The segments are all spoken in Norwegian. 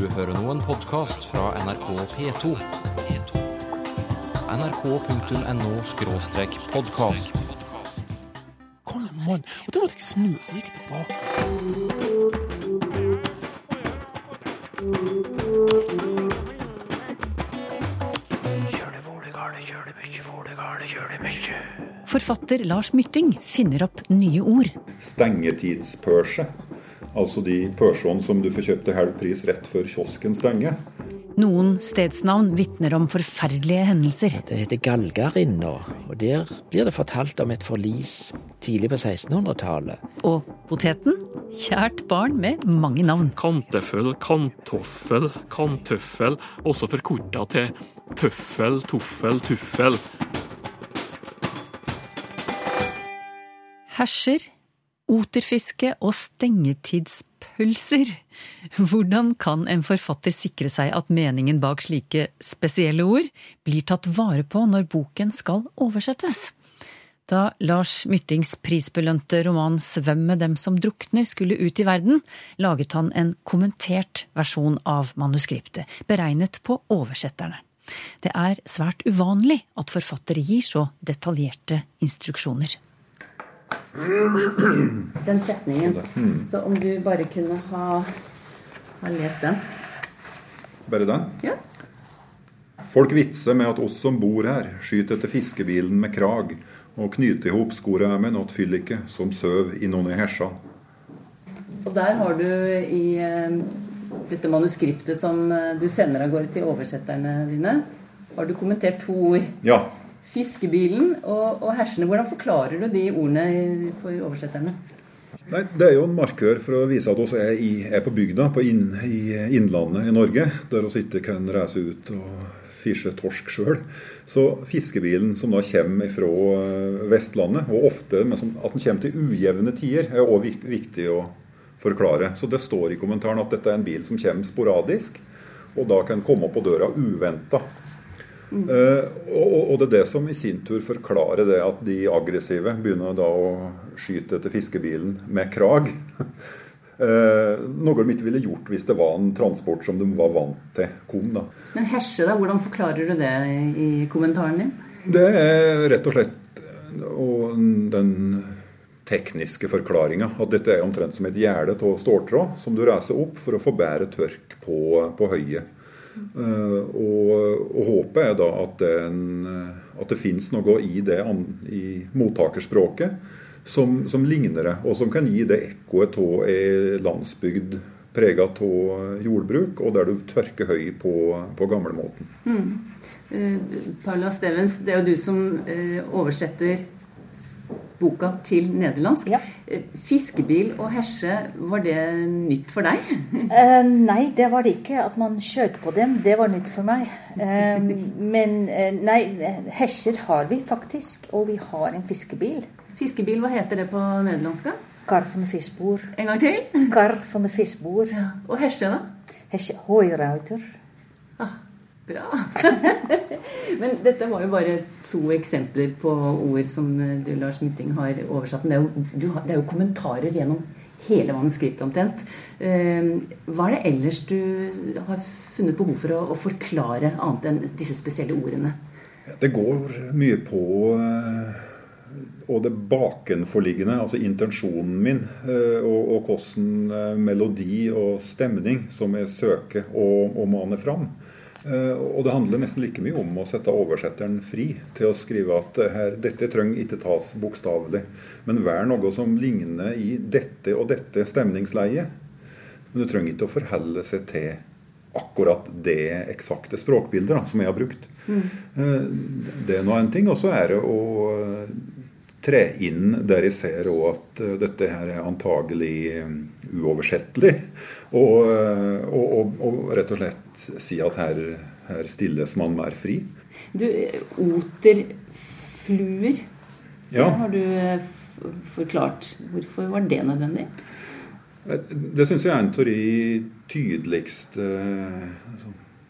Du hører nå en podkast fra NRK P2. nrk.no-podkast. Kom igjen, mann. Og da måtte jeg snu, så gikk jeg tilbake. Forfatter Lars Mytting finner opp nye ord. stengetidspørse. Altså de pølsene som du får kjøpt til halv pris rett før kiosken stenger. Noen stedsnavn vitner om forferdelige hendelser. Det heter Galgarinna, og der blir det fortalt om et forlis tidlig på 1600-tallet. Og poteten? Kjært barn med mange navn. Kanteføl, kantoffel, kantøffel, også forkorta til tøffel, toffel, tuffel. Herser, oterfiske og stengetidspølser. Hvordan kan en forfatter sikre seg at meningen bak slike spesielle ord blir tatt vare på når boken skal oversettes? Da Lars Myttings prisbelønte roman 'Svøm med dem som drukner' skulle ut i verden, laget han en kommentert versjon av manuskriptet, beregnet på oversetterne. Det er svært uvanlig at forfattere gir så detaljerte instruksjoner. Den setningen, så om du bare kunne ha, ha lest den. Bare den. Ja. Folk vitser med at oss som bor her, skyter etter fiskebilen med krag og knyter ihop skoreermen åt fylliket som søv innunder hersene. Og der har du i eh, dette manuskriptet som eh, du sender av gårde til oversetterne dine, har du kommentert to ord. Ja, Fiskebilen og, og hersene. Hvordan forklarer du de ordene for oversetterne? Nei, Det er jo en markør for å vise at vi er, er på bygda, på inn, i Innlandet i Norge, der vi ikke kan reise ut og fiske torsk sjøl. Så fiskebilen som da kommer fra eh, Vestlandet, og ofte men som, at den kommer til ujevne tider, er òg viktig å forklare. Så det står i kommentaren at dette er en bil som kommer sporadisk, og da kan komme på døra uventa. Eh, og, og det er det som i sin tur forklarer det at de aggressive begynner da å skyte etter fiskebilen med krag. Uh, noe de ikke ville gjort hvis det var en transport som de var vant til kom. da. Men hesje, da? Hvordan forklarer du det i kommentaren din? Det er rett og slett og den tekniske forklaringa. At dette er omtrent som et gjerde av ståltråd som du reiser opp for å få bedre tørk på, på høyet. Eh, og, og håpet er da at, den, at det finnes noe i det i mottakerspråket som, som ligner det, og som kan gi det ekkoet av ei landsbygd prega av jordbruk, og der du tørker høy på, på gamlemåten. Eh, Paula Stevens, det er jo du som uh, oversetter boka til nederlandsk. Ja. Eh, Fiskebil og hesje', var det nytt for deg? Eh, nei, det var det ikke. At man kjørte på dem, det var nytt for meg. Eh, men eh, nei, hesjer har vi faktisk. Og vi har en fiskebil. Fiskebil, hva heter det på nederlandsk? Kar van de visboer. En gang til? Kar van de visboer. Og hesje, da? Hesje hooiruiter. Ah, bra. Men dette var jo bare to eksempler på ord som eh, du, Lars Mytting, har oversatt. Men det er jo, du, det er jo kommentarer gjennom hele manuskriptet omtrent. Eh, Hva er det ellers du har funnet behov for å, å forklare, annet enn disse spesielle ordene? Det går mye på eh, og det bakenforliggende, altså intensjonen min, eh, og, og hvordan melodi og stemning som jeg søker å, å mane fram. Eh, Og det handler nesten like mye om å sette oversetteren fri til å skrive at eh, her, dette trenger ikke tas bokstavelig, men vær noe som ligner i dette og dette stemningsleiet. Men du trenger ikke å forholde seg til akkurat det eksakte språkbildet da, som jeg har brukt. Mm. Det er nå en ting. Og så er det å eh, tre inn der jeg ser òg at eh, dette her er antagelig eh, uoversettelig. Og, eh, og, og, og rett og slett si at her, her stilles man mer fri. Du, oterfluer, Ja. har du forklart. Hvorfor var det nødvendig? Det syns jeg er en av de tydeligste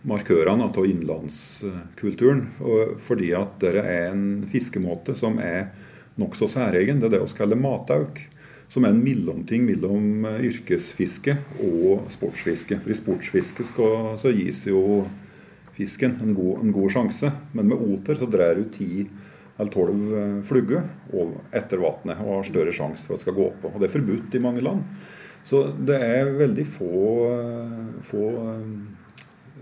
markørene av innlandskulturen. Fordi at det er en fiskemåte som er nokså særegen. Det er det vi kaller matauk. som er en mellomting mellom eh, yrkesfiske og sportsfiske. For i sportsfiske skal, så gis jo fisken en god, en god sjanse. Men med oter så drar du ti eller tolv eh, flugger etter vannet og har større sjanse for at det skal gå på. Og Det er forbudt i mange land. Så det er veldig få, eh, få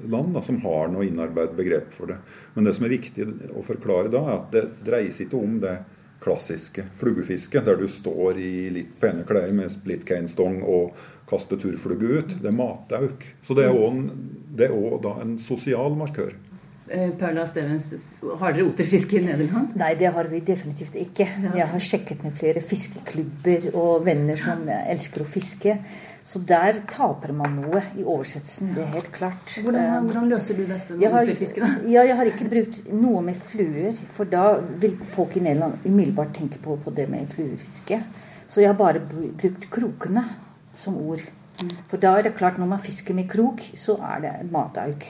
land da, som har noe innarbeidet begrep for det. Men det som er viktig å forklare da, er at det dreier seg ikke om det klassiske fluggefisket, der du står i litt pene klær med splitkeinstong og kaster turflugge ut. Det er matauk. Så det er òg da en sosial markør. Eh, Paula Stevens, har dere oterfiske i Nederland? Nei, det har vi definitivt ikke. Jeg har sjekket med flere fiskeklubber og venner som elsker å fiske. Så der taper man noe i oversettelsen. Det er helt klart. Hvordan, eh, hvordan løser du dette med da? Ja, jeg har ikke brukt noe med fluer. For da vil folk i Nederland umiddelbart tenke på, på det med fluefiske. Så jeg har bare brukt krokene som ord. Mm. For da er det klart, når man fisker med krok, så er det matauk.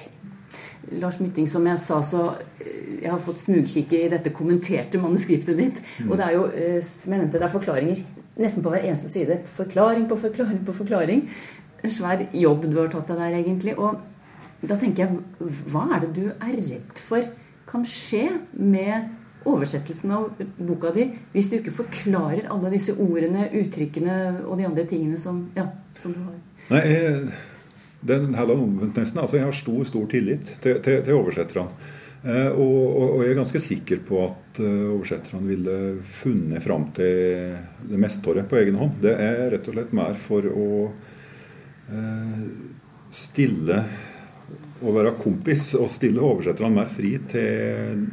Lars Mytting, som jeg sa, så eh, jeg har fått smugkikke i dette kommenterte manuskriptet ditt. Og det er jo, eh, som jeg nevnte, det er forklaringer nesten på hver eneste side. Forklaring på forklaring på forklaring. En svær jobb du har tatt deg der, egentlig. Og da tenker jeg, hva er det du er redd for kan skje med oversettelsen av boka di hvis du ikke forklarer alle disse ordene, uttrykkene og de andre tingene som, ja, som du har? Nei, jeg, den heller omvendt nesten. Altså, jeg har stor, stor tillit til, til, til oversetterne. Eh, og, og, jeg er ganske sikker på at eh, oversetterne ville funnet fram til det meste på egen hånd. Det er rett og slett mer for å eh, stille å være kompis og stille oversetterne mer fri til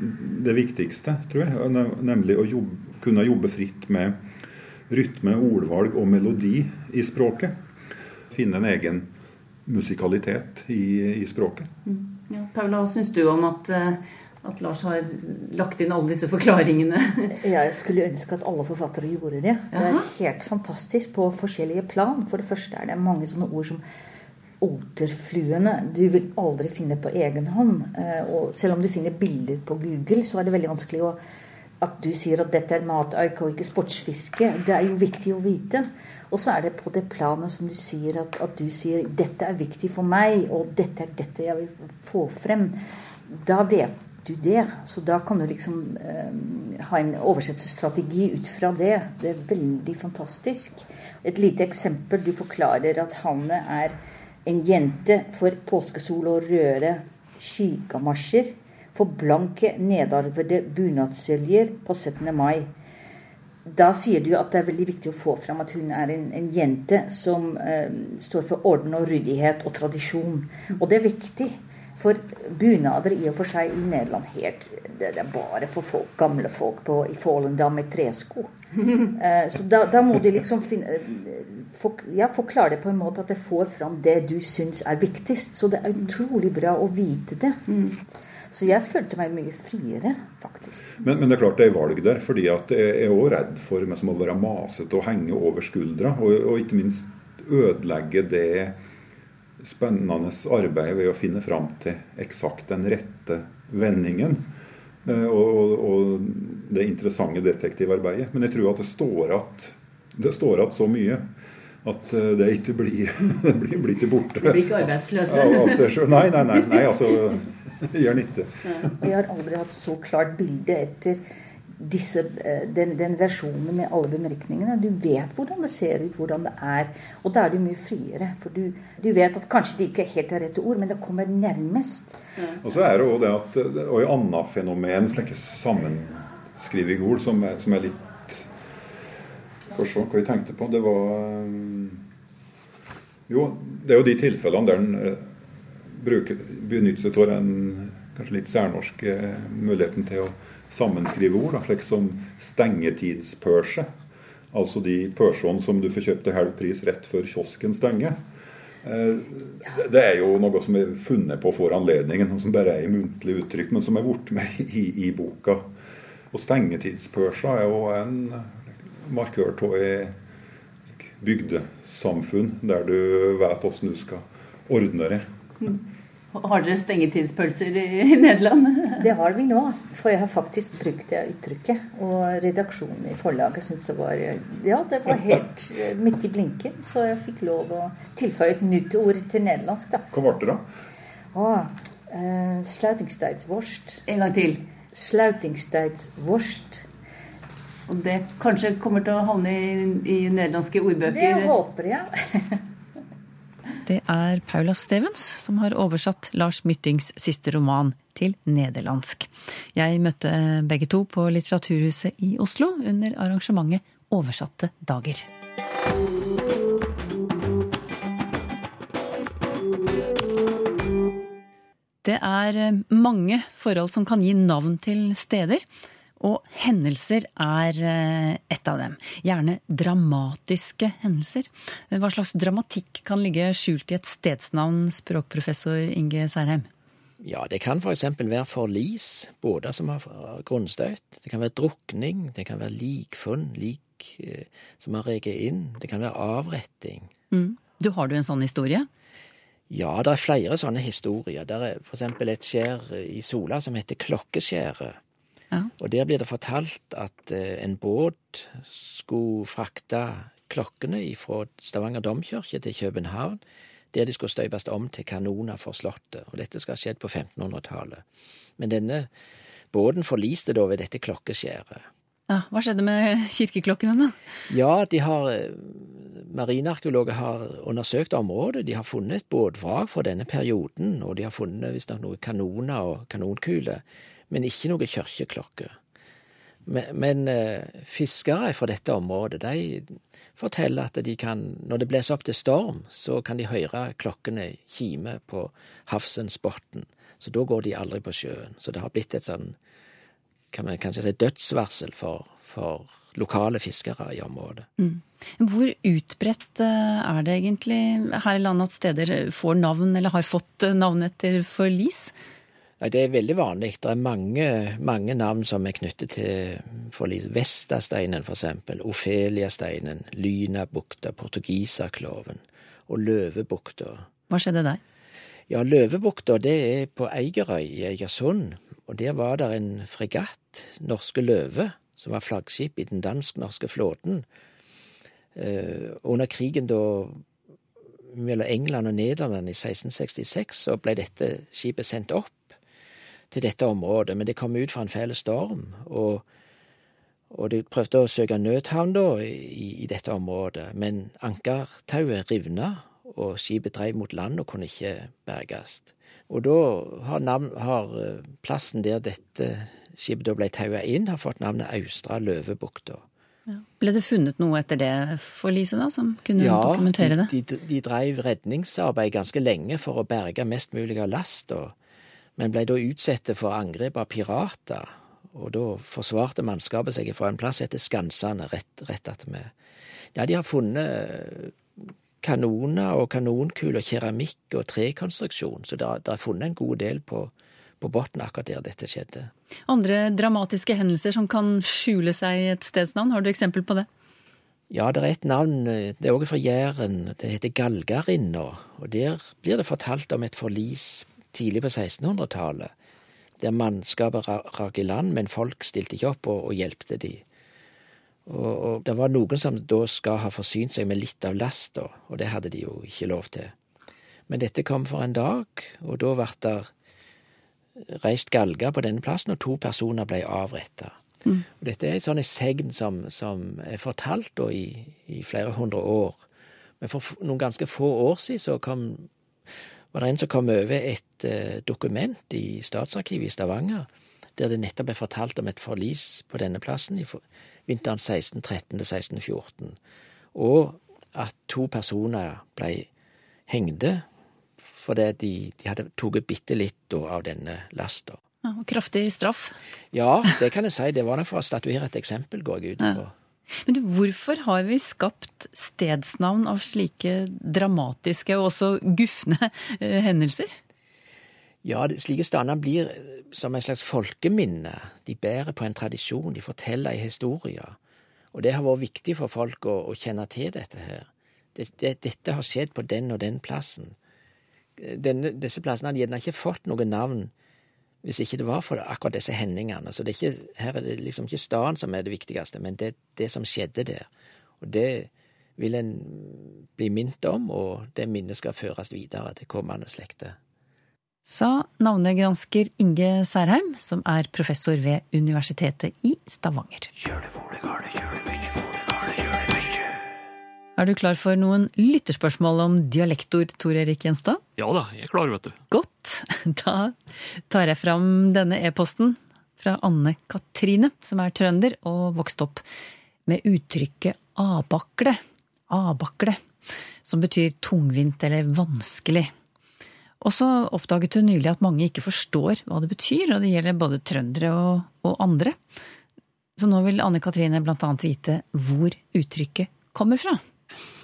det viktigste, tror jeg. Nemlig å jobbe, kunne jobbe fritt med rytme, ordvalg og melodi i språket. Finne en egen musikalitet i, i språket. Mm. Ja, Paula, hva syns du om at, eh, at, Lars har lagt inn alle disse forklaringene? Jeg skulle ønske at alle forfattere gjorde det. Det er helt fantastisk på forskjellige plan. For det første er det mange sånne ord som oterfluene du vil aldri finne på egen hånd. Eh, og selv om du finner bilder på Google, så er det veldig vanskelig å at du sier at dette er matauk og ikke sportsfiske. Det er jo viktig å vite. Og så er det på det planet som du sier, at, at, du sier 'dette er viktig for meg', og 'dette er dette jeg vil få frem'. Da vet du det. Så da kan du liksom eh, ha en oversettelsesstrategi ut fra det. Det er veldig fantastisk. Et lite eksempel. Du forklarer at Hanne er en jente for påskesol og røre skigamasjer. For blanke, nedarvede bunadsøljer på 17. mai da sier du at det er veldig viktig å få fram at hun er en, en jente som eh, står for orden og ryddighet og tradisjon. Og det er viktig. For bunader i og for seg i Nederland helt, det, det er bare for folk, gamle folk på, i Fålendam med tresko. Eh, så da, da, må du liksom finne, for, ja, forklare det på en måte at det får fram det du syns er viktigst. Så det er utrolig bra å vite det. Mm. Så jeg følte meg mye friere, faktisk. Men, men det er klart det er valg der, fordi at jeg er òg redd for meg som å være masete og henge over skuldra. Og, og, ikke minst ødelegge det spennende arbeidet ved å finne fram til eksakt den rette vendingen. Eh, og, og, og det interessante detektivarbeidet. Men jeg tror at det står at så mye at eh, det ikke blir, det blir, blir ikke borte. Du blir ikke arbeidsløse? Ja, nei, nei, nei, nei, altså gjør nytte. Og jeg har aldri hatt så klart bilde etter disse, eh, den, den, versjonen med alle bemerkningene. Du vet hvordan det ser ut, hvordan det er. Og da er du mye friere. For du, du vet at kanskje det ikke er helt er rette ord, men det kommer nærmest. Ja. Og så er det òg det at Og et annet fenomen, slike sammenskrivingsord som som er litt Skal se hva jeg tenkte på. Det var eh, Jo, det er jo de tilfellene der en bruker, benytter seg av den kanskje litt særnorske muligheten til å sammenskrive ord, da, slik som stengetidspørse. Altså de pørsene som du får kjøpt til halv pris rett før kiosken stenger. Eh, det er jo noe som er funnet på for anledningen, og som bare er i muntlig uttrykk, men som er blitt med i, i, boka. Og stengetidspørsa er jo en markør av et bygdesamfunn der du vet hvordan du skal ordne det. Har dere stengetidspølser i Nederland? Det har vi nå, for jeg har faktisk brukt det uttrykket. Og redaksjonen i forlaget syntes det var Ja, det var helt eh, midt i blinken, så jeg fikk lov å tilføye et nytt ord til nederlandsk. da. Hva ble det, da? Ah, eh, Sluitingstijdsworst. En gang til. Sluitingstijdsworst. Og det kanskje kommer til å havne i, i nederlandske ordbøker? Det håper jeg. Det er Paula Stevens som har oversatt Lars Myttings siste roman til nederlandsk. Jeg møtte begge to på Litteraturhuset i Oslo under arrangementet Oversatte dager. Det er mange forhold som kan gi navn til steder. Og hendelser er eh, et av dem. Gjerne dramatiske hendelser. Hva slags dramatikk kan ligge skjult i et stedsnavn, språkprofessor Inge Særheim? Ja, det kan f.eks. være forlis, båter som har grunnstøt. Det kan være drukning, det kan være likfunn, lik eh, som har reket inn. Det kan være avretting. Mm. Du Har du en sånn historie? Ja, det er flere sånne historier. Det er f.eks. et skjær i Sola som heter Klokkeskjæret. Ja. Og der blir det fortalt at eh, en båt skulle frakte klokkene fra Stavanger domkirke til København, der de skulle støpes om til kanoner for Slottet. Og dette skal ha skjedd på 1500-tallet. Men denne båten forliste da ved dette klokkeskjæret. Ja, Hva skjedde med kirkeklokkene, da? Ja, de har eh, Marinearkeologer har undersøkt området. De har funnet et båtvrak fra denne perioden, og de har funnet visstnok noen kanoner og kanonkuler men ikke noe kirkeklokke. Men, men eh, fiskere fra dette området de forteller at de kan, når det blåser opp til storm, så kan de høre klokkene kime på havsens bunn. Så da går de aldri på sjøen. Så det har blitt et sånn, kan man kanskje si, dødsvarsel for, for lokale fiskere i området. Mm. Hvor utbredt eh, er det egentlig her i landet at steder får navn, eller har fått navn etter forlis? Ja, det er veldig vanlig. Det er mange, mange navn som er knyttet til forlis. Vestasteinen, for eksempel. Ofeliasteinen, Lynabukta, Portugiserkloven og Løvebukta. Hva skjedde der? Ja, Løvebukta det er på Eigerøy i Eigersund. Og der var det en fregatt, Norske Løve, som var flaggskip i den dansk-norske flåten. Eh, under krigen da mellom England og Nederland i 1666 så ble dette skipet sendt opp til dette området, men det kom ut fra en fæl storm. Og, og de prøvde å søke nødhavn da i, i dette området, men ankertauet rivna, og skipet dreiv mot land og kunne ikke berges. Og da har, navn, har, eh, plassen der dette skipet da ble taua inn, har fått navnet Austra Løvebukta. Ja. Ble det funnet noe etter det forliset, da, som kunne ja, dokumentere det? Ja, de, de, de dreiv redningsarbeid ganske lenge for å berge mest mulig av last. og men ble da utsatt for angrep av pirater, og da forsvarte mannskapet seg fra en plass etter Skansane, rett, rett attmed. Ja, de har funnet kanoner og kanonkuler, keramikk og trekonstruksjon, så det, er funnet en god del på, på bunnen akkurat der dette skjedde. Andre dramatiske hendelser som kan skjule seg i et stedsnavn, har du eksempel på det? Ja, det er et navn, det er òg fra Jæren, det heter Galgarinna, og der blir det fortalt om et forlis tidlig på 1600-tallet, der mannskapet rak i land, men folk stilte ikke opp og, og hjelpte de. Og, og, det var noen som da skal ha forsynt seg med litt av lasta, og det hadde de jo ikke lov til. Men dette kom for en dag, og da ble det reist galger på denne plassen, og to personer ble avretta. Mm. Dette er et sånt segn som, som, er fortalt da i, i, flere hundre år. Men for noen ganske få år siden så kom var det en som kom over et eh, dokument i Statsarkivet i Stavanger, der det nettopp er fortalt om et forlis på denne plassen i vinteren 1613 til 1614, og at to personer ble hengde fordi de, de hadde tatt bitte litt av denne lasta. Ja, kraftig straff? Ja, det kan jeg si. Det var nok for å statuere et eksempel, går jeg ut ifra. Ja. Men du, hvorfor har vi skapt stedsnavn av slike dramatiske og også gufne eh, hendelser? Ja, slike steder blir eh, som en slags folkeminne. De bærer på en tradisjon, de forteller en historie. Og det har vært viktig for folk å, å kjenne til dette her. Det, det, dette har skjedd på den og den plassen. denne, disse plassene hadde gjerne ikke fått noe navn hvis ikke det var for akkurat disse hendingene. Så det er ikke, her er det liksom ikke staden som er det viktigste, men det, det som skjedde der. Og det vil en bli minnet om, og det minnet skal føres videre til kommende slekter. Sa navnegransker Inge Særheim, som er professor ved Universitetet i Stavanger. Er du klar for noen lytterspørsmål om dialektord, Tor Erik Gjenstad? Ja da, jeg er klar, vet du. Godt. Da tar jeg fram denne e-posten fra Anne Katrine, som er trønder og vokst opp med uttrykket abakle. Abakle. Som betyr tungvint eller vanskelig. Og så oppdaget hun nylig at mange ikke forstår hva det betyr, og det gjelder både trøndere og, og andre. Så nå vil Anne Katrine blant annet vite hvor uttrykket kommer fra.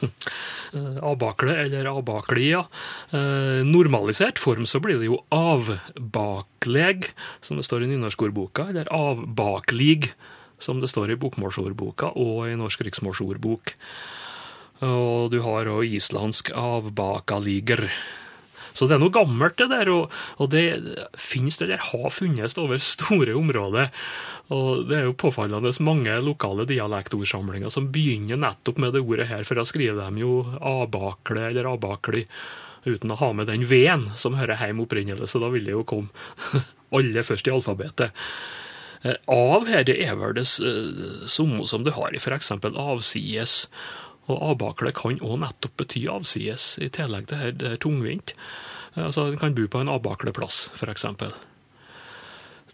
Avbakle eller abaklia. Eh, normalisert form så blir det jo avbakleg, som det står i nynorskordboka, eller avbaklig, som det står i bokmålsordboka og i Norsk riksmålsordbok. Og du har òg islandsk avbakaliger. Så det er noe gammelt, det der, og, og det finnes eller har funnes over store områder. Og det er jo påfallende mange lokale dialektordsamlinger som begynner nettopp med det ordet her, for da skriver de jo abakle eller abakli uten å ha med den v-en som hører hjemme opprinnelig, så da vil det jo komme alle først i alfabetet. Eh, Av her det er vel det eh, samme som du har i f.eks. avsides. Og avbakle kan òg nettopp bety avsides, i tillegg til her, det er tungvint. Eh, Altså, En kan bo på en avbakleplass, f.eks.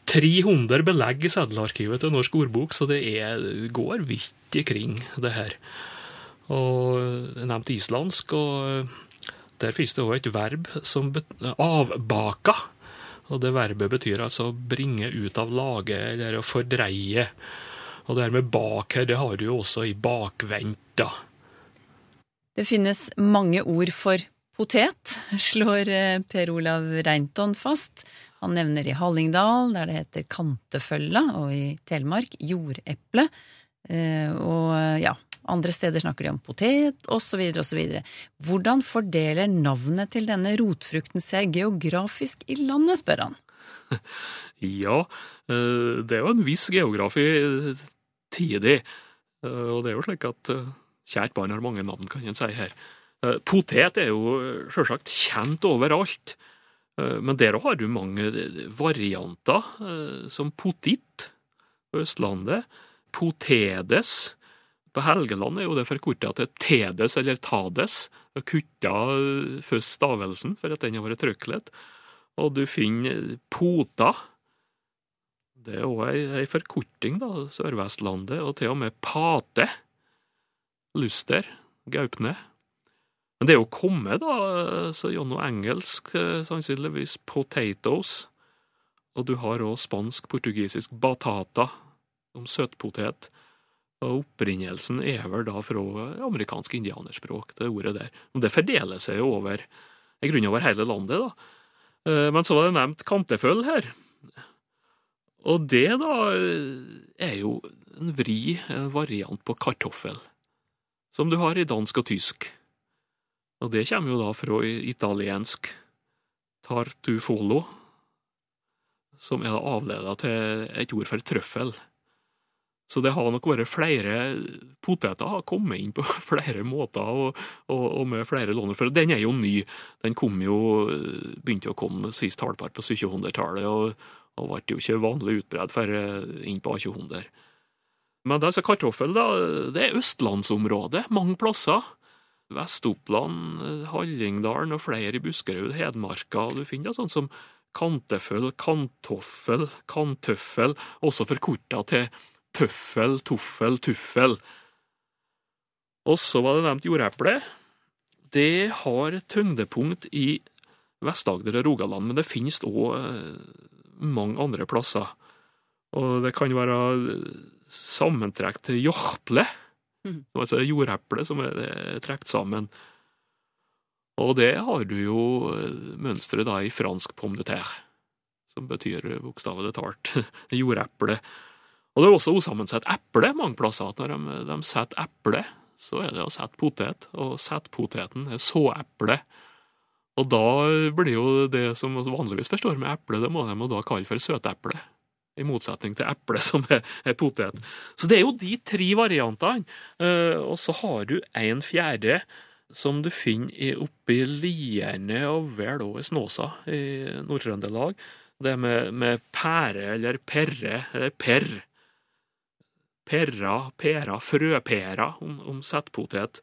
300 belegg i seddelarkivet til Norsk ordbok, så det er, går vidt ikring, det her. Og Jeg nevnte islandsk, og der finnes det òg et verb som betyr avbaka. Og det verbet betyr altså å bringe ut av lage eller å fordreie. Og det her med bak her, det har du jo også i bakvendt, da. Det finnes mange ord for potet, slår eh, Per Olav Reinton fast. Han nevner i Hallingdal, der det heter kantefølla, og i Telemark jordeple. Eh, Og ja, andre steder snakker de om potet, osv., osv. Hvordan fordeler navnet til denne rotfrukten seg geografisk i landet, spør han. Ja, eh, det er jo en viss geografi tidlig. Eh, Og det er jo slik at eh, kjært barn har mange navn, kan en si her. Eh, Potet er jo selvsagt kjent overalt, Eh, men der har du mange varianter, eh, som potitt på Østlandet, potedes. På Helgeland er jo det forkorta til tedes eller tades. Kutta eh, først stavelsen for at den har vært trøklet. Og du finner pota. Det er òg ei forkorting, da, Sør-Vestlandet, og til og med pate. Luster, Gaupne. Men det er jo kommet, da, så gjennom engelsk eh, sannsynligvis potatoes, og du har òg spansk-portugisisk batata, om søtpotet. Og opprinnelsen er vel da fra amerikansk indianerspråk, det ordet der. Men det fordeler seg jo over, i grunnen over hele landet, da. Eh, Men så var det nevnt kanteføll her. Og det, da, er jo en vri, variant på kartoffel, som du har i dansk og tysk. Og det kommer jo da fra italiensk tartufolo, som er da avleda til et ord for trøffel. Så det har nok vært flere poteter har kommet inn på flere måter og, og, og med flere låner. For den er jo ny. Den kom jo, begynte å komme sist halvpart på 1700-tallet, og, og ble jo ikke vanlig utbredt før inn på 1800. Men altså kartoffel, da, det er østlandsområdet mange plasser. Vest-Oppland, Hallingdalen og flere i Buskerud, Hedmarka. Du finner sånn som kanteføl, kantoffel, kantøffel, også forkorta til tøffel, toffel, tuffel. Og så var det nevnt jordeple. Det har tyngdepunkt i Vest-Agder og Rogaland, men det finnes òg mange andre plasser. Og det kan være sammentrekk til jorple, Mhm. altså jordeple som er trukket sammen. Og det har du jo eh, mønsteret i fransk pomme de terre, som betyr bokstavelig talt jordeple. Og det er også usammensatt eple mange plasser. Når de, de setter eple, så er det å sette potet, og sette poteten er såeple. Og da blir jo det som vanligvis forstår med eple, det må de da kalle for søteple. I motsetning til eple, som er, er potet. Så det er jo de tre variantene. Eh, og så har du en fjerde som du finner oppe i- Lierne og vel òg i Snåsa i Nord-Trøndelag. Det med, med pære eller perre, eller perr. Perra, pæra, frøpæra om, om settpotet.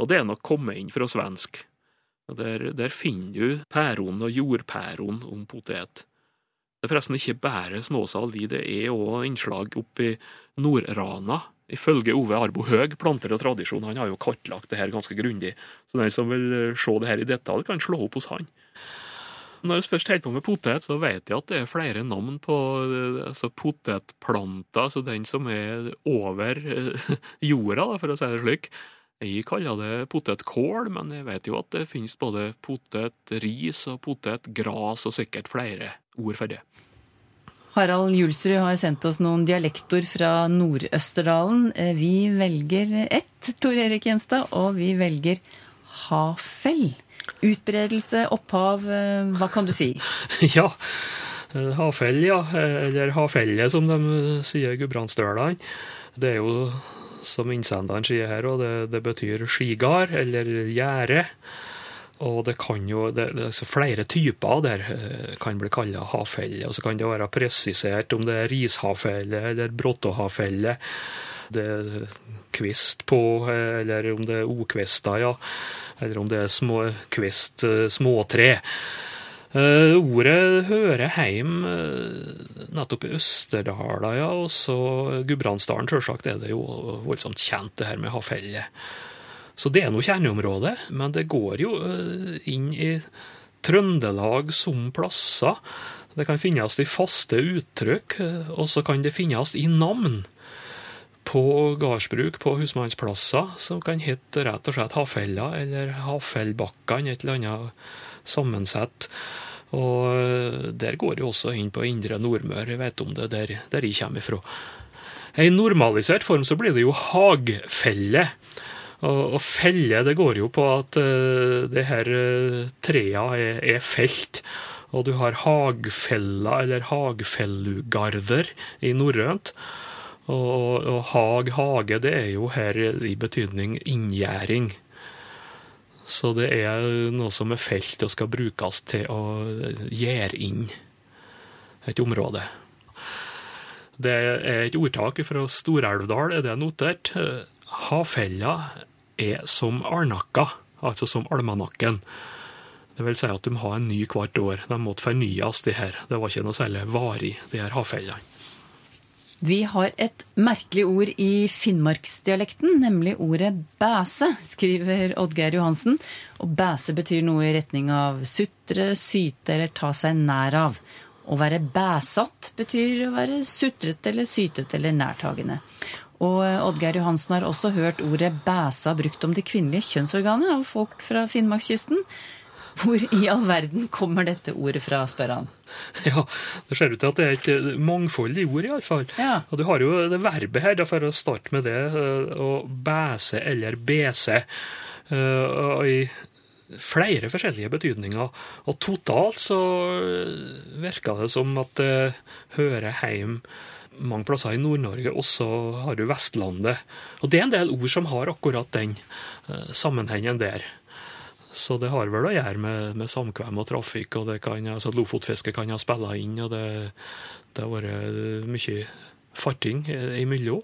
Og det er nok kommet inn fra svensk. Der, der finner du pæron og jordpæron om potet. Det er forresten ikke bare Snåsaalvi, det er òg innslag oppi Nord-Rana. Ifølge Ove Arbo Høeg, planter og tradisjon, han har jo kartlagt det her ganske grundig. Så den som vil eh, se det her i detalj, kan slå opp hos han. Når vi først holder på med potet, så vet jeg at det er flere navn på eh, altså potetplanter, altså den som er over eh, jorda, for å si det slik. Jeg kaller det potetkål, men jeg vet jo at det finnes både potetris og potetgras og sikkert flere ord for det. Harald Julsrud har sendt oss noen dialektord fra Nord-Østerdalen. Eh, Vi velger ett, Tor Erik Gjenstad, og vi velger hafell. Utbredelse, opphav, eh, hva kan du si? Ja, eh, Hafell, ja. Eller Hafelle, som de sier Gudbrandsdølene. Det er jo, som innsenderen sier her, og det, det betyr skigard eller gjerde. Og det kan jo, det, det er altså flere typer der det kan bli kalla havfelle. Og så kan det være presisert om det er rishavfelle eller brottohavfelle. Det er kvist på, eh, eller om det er okvister, ja. Eller om det er små, kvist, eh, småtre. Uh, ordet hører heim uh, nettopp i Østerdala, ja, og så Gudbrandsdalen, sjølsagt, er det jo voldsomt kjent, det her med havfelle. Så det er nå kjerneområdet, men det går jo eh, inn i Trøndelag som plasser. Det kan finnes i faste uttrykk, eh, og så kan det finnes i navn på gardsbruk, på husmannsplasser, som kan hete rett og slett Hafella eller Hafellbakkene, et eller annet sammensett. Og eh, der går jo også inn på Indre Nordmøre, jeg vet om det der, der jeg kommer ifra. I normalisert form så blir det jo hagfelle. Og, felle, det går jo på at uh, det her uh, trea er, er felt. Og du har hagfella, eller hagfellugarder i norrønt. Og, og hag, hage, det er jo her i betydning inngjerding. Så det er noe som er felt og skal brukes til å gjerde inn et område. Det er et ordtak fra Stor-Elvdal, er det notert. Hafella er som alnakka, altså som almanakken. Det vil si at de har en ny hvert år. De måtte fornyes, de her. Det var ikke noe særlig varig, de her havfellene. Vi har et merkelig ord i finnmarksdialekten, nemlig ordet bæse, skriver Oddgeir Johansen. Og bæse betyr noe i retning av sutre, syte eller ta seg nær av. Å være bæsatt betyr å være sutrete eller sytete eller nærtagende. Og Oddgeir Johansen har også hørt ordet bæsa brukt om det kvinnelige kjønnsorganet av folk fra Finnmarkskysten. Hvor i all verden kommer dette ordet fra, spør han. Ja, det ser ut til at det er et eh, mangfoldig ord, iallfall. Ja. Og du har jo det verbet her, for å starte med det, eh, å bæse eller bese. Eh, Og i flere forskjellige betydninger. Og totalt så virker det som at det hører hjem mange plasser i Nord-Norge. Også har du Vestlandet. Og det er en del ord som har akkurat den eh, sammenhengen der. Så det har vel å gjøre med, med samkvem og trafikk, og det kan, altså Lofotfiske kan ha spilla inn, og det, det har vært mye farting imellom.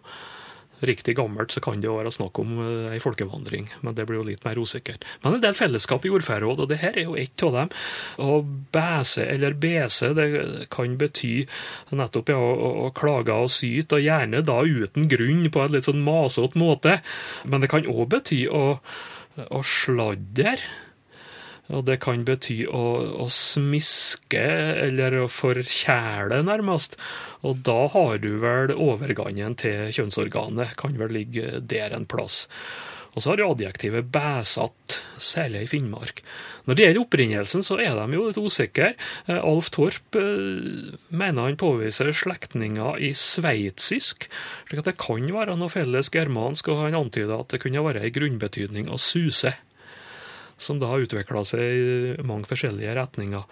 Riktig gammelt så kan det jo være snakk om eh, ei folkevandring, men det blir jo litt mer usikkert. Men en del fellesskap i jordferdråd, og det her er jo ett av dem. Å bæse eller bese, det kan bety nettopp ja, å, klage og syte, og gjerne da uten grunn, på en litt sånn masete måte. Men det kan òg bety å å sladder. Og det kan bety å, å smiske eller å forkjæle, nærmest. Og da har du vel overgangen til kjønnsorganet, kan vel ligge der en plass. Og så har du adjektivet bæsatt, særlig i Finnmark. Når det gjelder opprinnelsen, så er de jo litt usikre. Eh, Alf Torp eh, mener han påviser slektninger i sveitsisk, slik at det kan være noe felles germansk, og han antyder at det kunne være ei grunnbetydning å suse. Som da har utvikla seg i mange forskjellige retninger.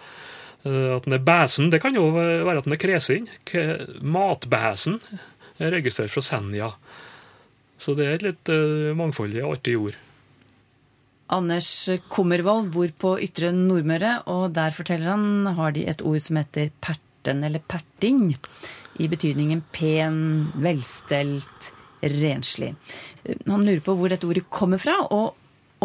Eh, At den er bæsen, det kan jo være at den er kresen. Matbesen er registrert fra Senja. Så det er et litt eh, mangfoldig og artig ord. Anders Kummervold bor på Ytre Nordmøre, og der forteller han har de et ord som heter perten eller perting, i betydningen pen, velstelt, renslig. Han lurer på hvor dette ordet kommer fra, og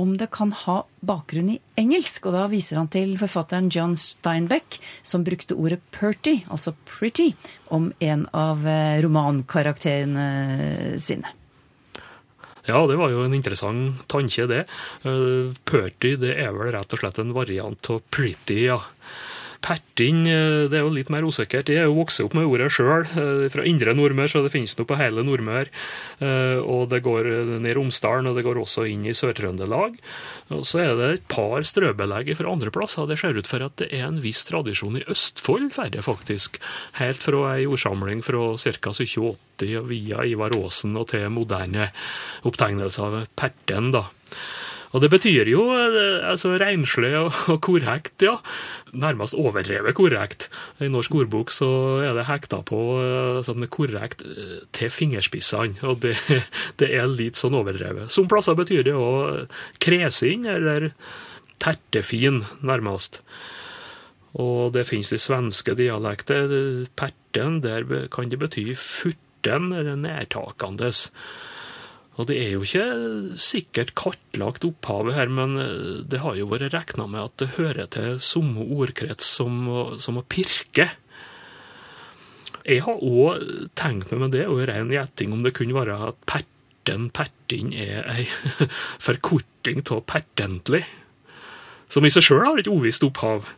om det kan ha bakgrunn i engelsk. Og da viser han til forfatteren John Steinbeck, som brukte ordet perty, altså pretty, om en av eh, romankarakterene sine. Ja, det var jo en interessant tanke, det. Uh, Perty det er vel rett og slett en variant av pretty, ja. Perting eh, det er jo litt mer usikkert. Jeg er jo vokst opp med ordet sjøl, fra indre Nordmør, så det finnes noe på hele Nordmør. Eh, Og det går ned Romsdalen, og det går også inn i Sør-Trøndelag. Og så er det et par strøbelegg fra andre plasser. Det ser ut for at det er en viss tradisjon i Østfold, færre faktisk. Helt fra ei ordsamling fra ca. 1780 via Ivar Aasen og til moderne opptegnelser av perten, da. Og det betyr jo eh, altså renslig og, korrekt, ja. Nærmest overdrevet korrekt. I norsk ordbok så er det hekta på eh, sånn korrekt eh, til fingerspissene, og det, det er litt sånn overdrevet. Som plasser betyr det òg kresing, eller tertefin, nærmest. Og det finnes i svenske dialekter. Perten, der kan det bety furten, eller nærtakandes. Og det er jo ikke sikkert kartlagt opphavet her, men eh, det har jo vært regna med at det hører til samme ordkrets som, som å pirke. Jeg har òg tenkt meg med det, og ren gjetting, om det kunne være at perten, perting, er ei forkorting av pertentlig. Som i seg sjøl har et uvisst opphav,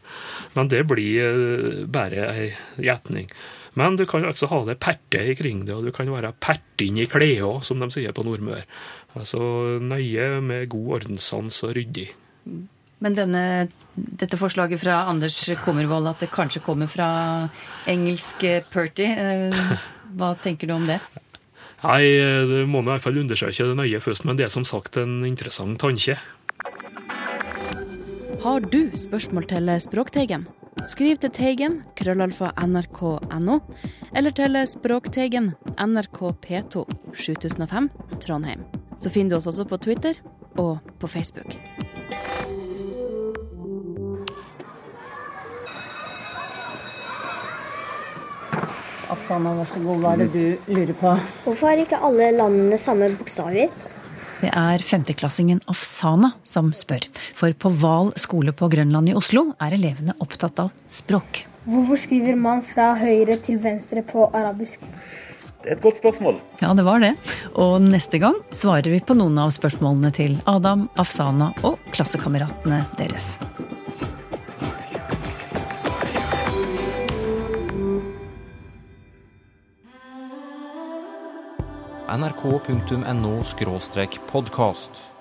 men det blir eh, bare ei gjetning. Men du kan altså ha det perte ikring det, og du kan være pertin i kleda, som de sier på Nordmør. Altså nøye med god ordenssans og ryddig. Men denne, dette forslaget fra Anders Kummervold, at det kanskje kommer fra engelsk eh, perty, eh, hva tenker du om det? Nei, det må man i hvert fall undersøke det nøye først, men det er som sagt en interessant tanke. Har du spørsmål til Språkteigen? Skriv til Teigen, krøllalfa nrk.no, eller til Språkteigen, NRK P2, 7005, Trondheim. Så finner du oss også på Twitter og på Facebook. Afsana, vær så god. Hva er det du lurer på? Hvorfor har ikke alle landene samme bokstaver? Det er femteklassingen Afsana som spør. For på Hval skole på Grønland i Oslo er elevene opptatt av språk. Hvorfor skriver man fra høyre til venstre på arabisk? Det er et godt spørsmål. Ja, det var det. Og neste gang svarer vi på noen av spørsmålene til Adam, Afsana og klassekameratene deres. nrk.no podkast.